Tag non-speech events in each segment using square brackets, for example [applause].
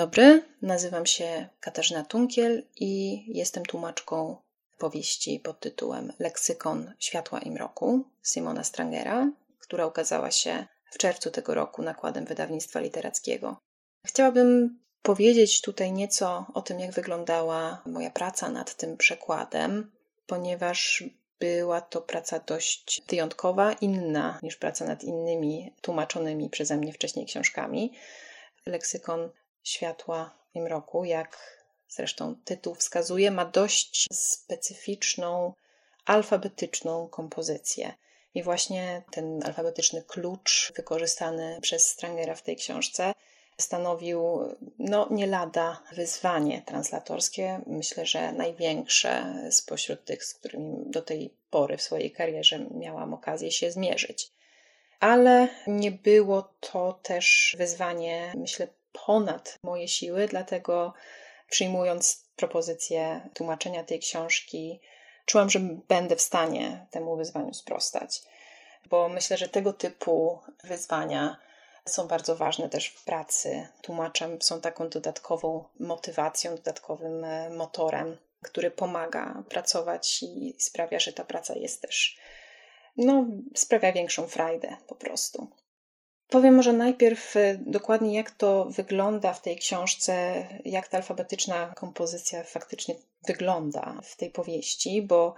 Dobry, nazywam się Katarzyna Tunkiel i jestem tłumaczką powieści pod tytułem Leksykon Światła i Mroku Simona Strangera, która ukazała się w czerwcu tego roku nakładem wydawnictwa literackiego. Chciałabym powiedzieć tutaj nieco o tym, jak wyglądała moja praca nad tym przekładem, ponieważ była to praca dość wyjątkowa, inna niż praca nad innymi tłumaczonymi przeze mnie wcześniej książkami. Leksykon światła i mroku, jak zresztą tytuł wskazuje, ma dość specyficzną, alfabetyczną kompozycję. I właśnie ten alfabetyczny klucz wykorzystany przez Strangera w tej książce stanowił no, nie lada wyzwanie translatorskie. Myślę, że największe spośród tych, z którymi do tej pory w swojej karierze miałam okazję się zmierzyć. Ale nie było to też wyzwanie, myślę, ponad moje siły, dlatego przyjmując propozycję tłumaczenia tej książki, czułam, że będę w stanie temu wyzwaniu sprostać. Bo myślę, że tego typu wyzwania są bardzo ważne też w pracy. Tłumaczem są taką dodatkową motywacją, dodatkowym e, motorem, który pomaga pracować i sprawia, że ta praca jest też, no, sprawia większą frajdę po prostu. Powiem może najpierw e, dokładnie, jak to wygląda w tej książce, jak ta alfabetyczna kompozycja faktycznie wygląda w tej powieści, bo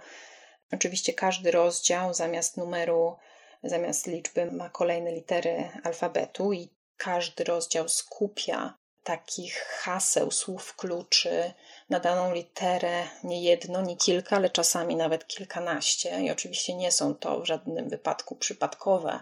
oczywiście każdy rozdział zamiast numeru, zamiast liczby ma kolejne litery alfabetu i każdy rozdział skupia takich haseł, słów kluczy na daną literę nie jedno, nie kilka, ale czasami nawet kilkanaście. I oczywiście nie są to w żadnym wypadku przypadkowe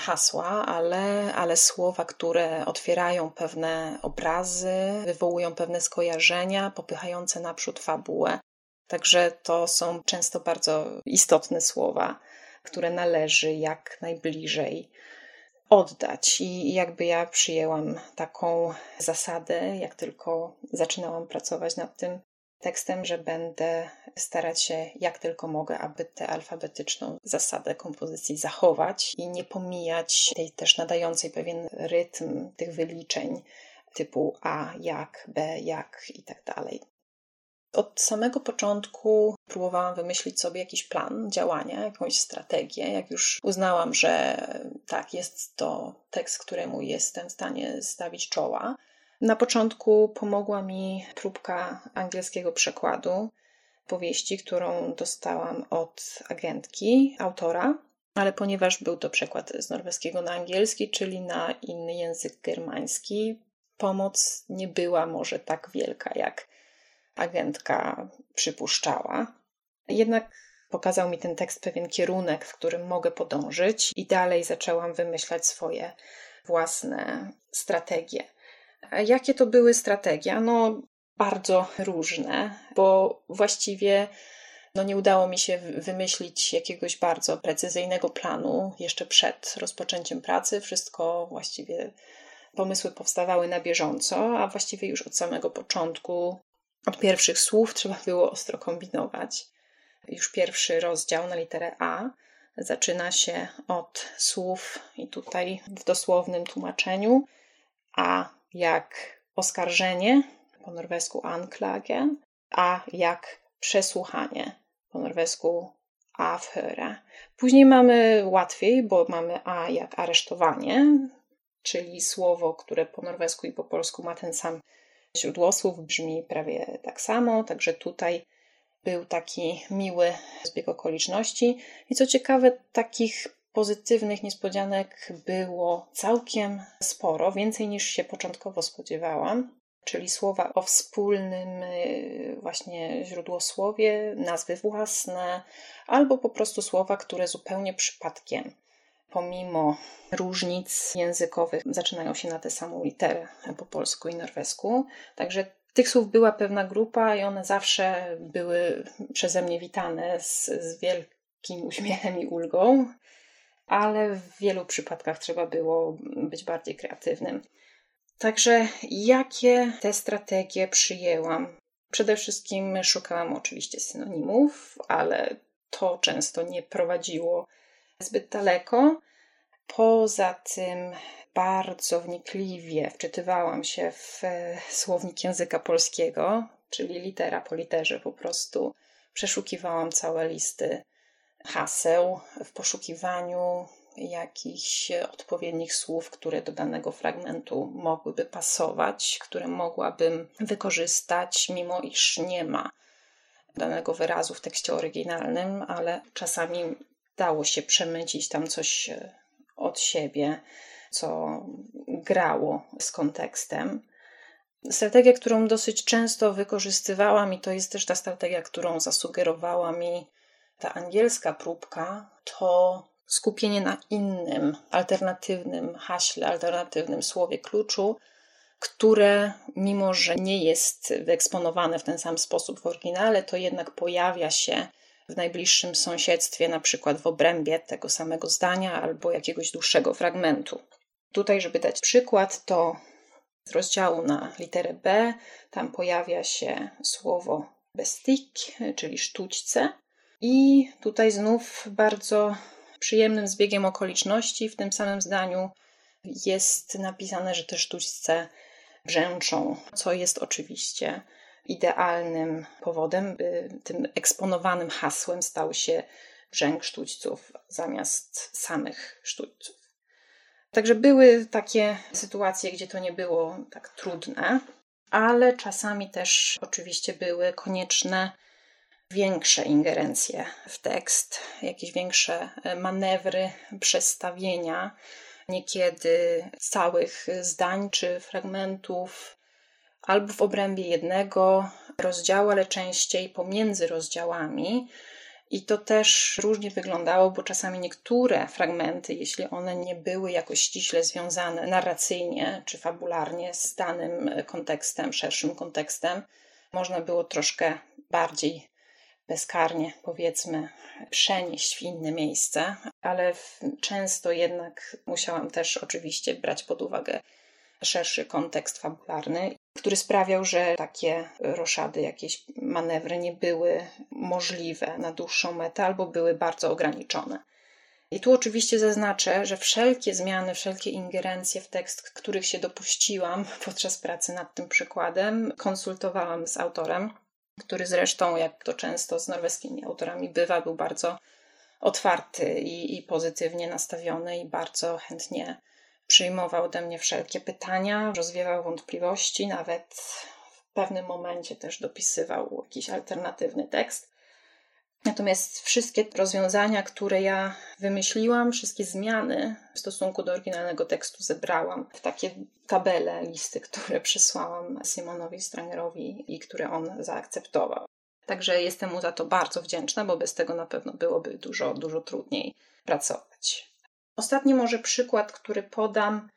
hasła, ale, ale słowa, które otwierają pewne obrazy, wywołują pewne skojarzenia, popychające naprzód fabułę. Także to są często bardzo istotne słowa, które należy jak najbliżej oddać. I jakby ja przyjęłam taką zasadę, jak tylko zaczynałam pracować nad tym tekstem, że będę starać się jak tylko mogę, aby tę alfabetyczną zasadę kompozycji zachować i nie pomijać tej też nadającej pewien rytm tych wyliczeń typu A jak, B jak i tak dalej. Od samego początku próbowałam wymyślić sobie jakiś plan działania, jakąś strategię. Jak już uznałam, że tak, jest to tekst, któremu jestem w stanie stawić czoła, na początku pomogła mi próbka angielskiego przekładu powieści, którą dostałam od agentki, autora, ale ponieważ był to przekład z norweskiego na angielski, czyli na inny język germański, pomoc nie była może tak wielka, jak agentka przypuszczała. Jednak pokazał mi ten tekst pewien kierunek, w którym mogę podążyć, i dalej zaczęłam wymyślać swoje własne strategie. Jakie to były strategie? No, bardzo różne, bo właściwie no, nie udało mi się wymyślić jakiegoś bardzo precyzyjnego planu jeszcze przed rozpoczęciem pracy. Wszystko właściwie pomysły powstawały na bieżąco, a właściwie już od samego początku, od pierwszych słów trzeba było ostro kombinować. Już pierwszy rozdział na literę A zaczyna się od słów, i tutaj w dosłownym tłumaczeniu, A jak oskarżenie, po norwesku anklage, a jak przesłuchanie, po norwesku avhöre. Później mamy łatwiej, bo mamy a jak aresztowanie, czyli słowo, które po norwesku i po polsku ma ten sam źródłosłów, brzmi prawie tak samo, także tutaj był taki miły zbieg okoliczności. I co ciekawe, takich pozytywnych niespodzianek było całkiem sporo, więcej niż się początkowo spodziewałam. Czyli słowa o wspólnym y, właśnie źródłosłowie, nazwy własne, albo po prostu słowa, które zupełnie przypadkiem pomimo różnic językowych, zaczynają się na tę samą literę po polsku i norwesku. Także tych słów była pewna grupa i one zawsze były przeze mnie witane z, z wielkim uśmiechem i ulgą, ale w wielu przypadkach trzeba było być bardziej kreatywnym. Także jakie te strategie przyjęłam? Przede wszystkim szukałam oczywiście synonimów, ale to często nie prowadziło zbyt daleko. Poza tym bardzo wnikliwie wczytywałam się w e, słownik języka polskiego, czyli litera po literze po prostu przeszukiwałam całe listy haseł w poszukiwaniu jakichś odpowiednich słów, które do danego fragmentu mogłyby pasować, które mogłabym wykorzystać, mimo iż nie ma danego wyrazu w tekście oryginalnym, ale czasami dało się przemycić tam coś e, od siebie, co grało z kontekstem. Strategia, którą dosyć często wykorzystywałam, i to jest też ta strategia, którą zasugerowała mi ta angielska próbka, to skupienie na innym, alternatywnym haśle, alternatywnym słowie kluczu, które, mimo że nie jest wyeksponowane w ten sam sposób w oryginale, to jednak pojawia się w najbliższym sąsiedztwie, na przykład w obrębie tego samego zdania albo jakiegoś dłuższego fragmentu. Tutaj, żeby dać przykład, to z rozdziału na literę B, tam pojawia się słowo bestik, czyli sztućce. I tutaj znów bardzo przyjemnym zbiegiem okoliczności w tym samym zdaniu jest napisane, że te sztućce brzęczą, co jest oczywiście idealnym powodem, by tym eksponowanym hasłem stał się brzęk sztućców zamiast samych sztućców. Także były takie sytuacje, gdzie to nie było tak trudne, ale czasami też oczywiście były konieczne większe ingerencje w tekst, jakieś większe manewry, przestawienia, niekiedy całych zdań czy fragmentów, albo w obrębie jednego rozdziału, ale częściej pomiędzy rozdziałami. I to też różnie wyglądało, bo czasami niektóre fragmenty, jeśli one nie były jakoś ściśle związane narracyjnie czy fabularnie z danym kontekstem, szerszym kontekstem, można było troszkę bardziej bezkarnie, powiedzmy, przenieść w inne miejsce, ale często jednak musiałam też oczywiście brać pod uwagę szerszy kontekst fabularny, który sprawiał, że takie roszady, jakieś manewry nie były możliwe na dłuższą metę albo były bardzo ograniczone. I tu oczywiście zaznaczę, że wszelkie zmiany, wszelkie ingerencje w tekst, których się dopuściłam [laughs] podczas pracy nad tym przykładem, konsultowałam z autorem, który zresztą, jak to często z norweskimi autorami bywa, był bardzo otwarty i, i pozytywnie nastawiony i bardzo chętnie przyjmował ode mnie wszelkie pytania, rozwiewał wątpliwości, nawet w pewnym momencie też dopisywał jakiś alternatywny tekst. Natomiast wszystkie rozwiązania, które ja wymyśliłam, wszystkie zmiany w stosunku do oryginalnego tekstu zebrałam w takie tabele, listy, które przysłałam Simonowi Strangerowi i które on zaakceptował. Także jestem mu za to bardzo wdzięczna, bo bez tego na pewno byłoby dużo, dużo trudniej pracować. Ostatni może przykład, który podam,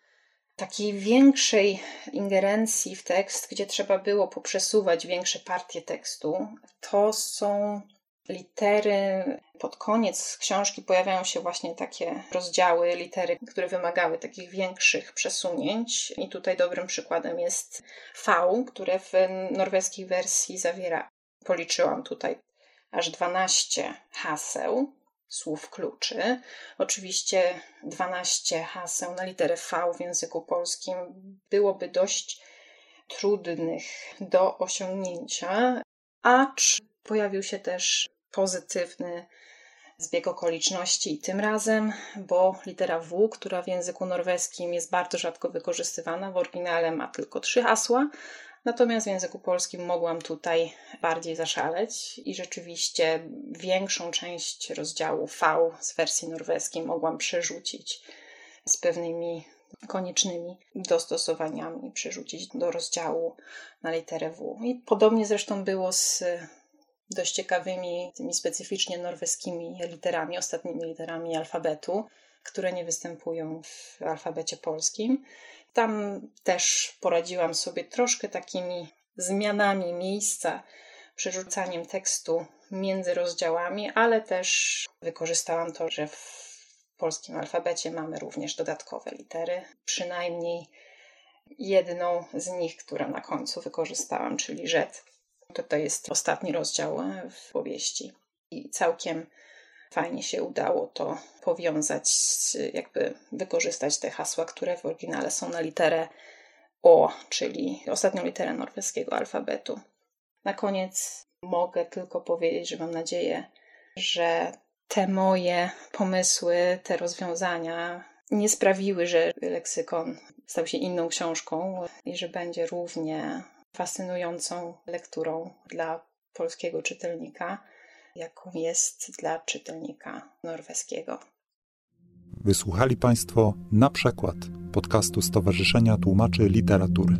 takiej większej ingerencji w tekst, gdzie trzeba było poprzesuwać większe partie tekstu, to są litery. Pod koniec książki pojawiają się właśnie takie rozdziały, litery, które wymagały takich większych przesunięć. I tutaj dobrym przykładem jest V, które w norweskiej wersji zawiera, policzyłam tutaj, aż 12 haseł słów kluczy. Oczywiście 12 haseł na literę V w języku polskim byłoby dość trudnych do osiągnięcia, acz pojawił się też pozytywny zbieg okoliczności i tym razem, bo litera W, która w języku norweskim jest bardzo rzadko wykorzystywana, w oryginale ma tylko trzy hasła, Natomiast w języku polskim mogłam tutaj bardziej zaszaleć i rzeczywiście większą część rozdziału V z wersji norweskiej mogłam przerzucić z pewnymi koniecznymi dostosowaniami, przerzucić do rozdziału na literę W. I podobnie zresztą było z dość ciekawymi, tymi specyficznie norweskimi literami, ostatnimi literami alfabetu. które nie występują w alfabecie polskim. Tam też poradziłam sobie troszkę takimi zmianami miejsca, przerzucaniem tekstu między rozdziałami, ale też wykorzystałam to, że w polskim alfabecie mamy również dodatkowe litery, przynajmniej jedną z nich, która na końcu wykorzystałam, czyli rzet. To, jest ostatni rozdział w powieści. I całkiem fajnie się udało to powiązać, jakby wykorzystać te hasła, które w oryginale są na literę O, czyli ostatnią literę norweskiego alfabetu. Na koniec mogę tylko powiedzieć, że mam nadzieję, że te moje pomysły, te rozwiązania nie sprawiły, że leksykon stał się inną książką i że będzie równie fascynującą lekturą dla polskiego czytelnika, jaką jest dla czytelnika norweskiego. Wysłuchali Państwo na przykład podcastu Stowarzyszenia Tłumaczy Literatury.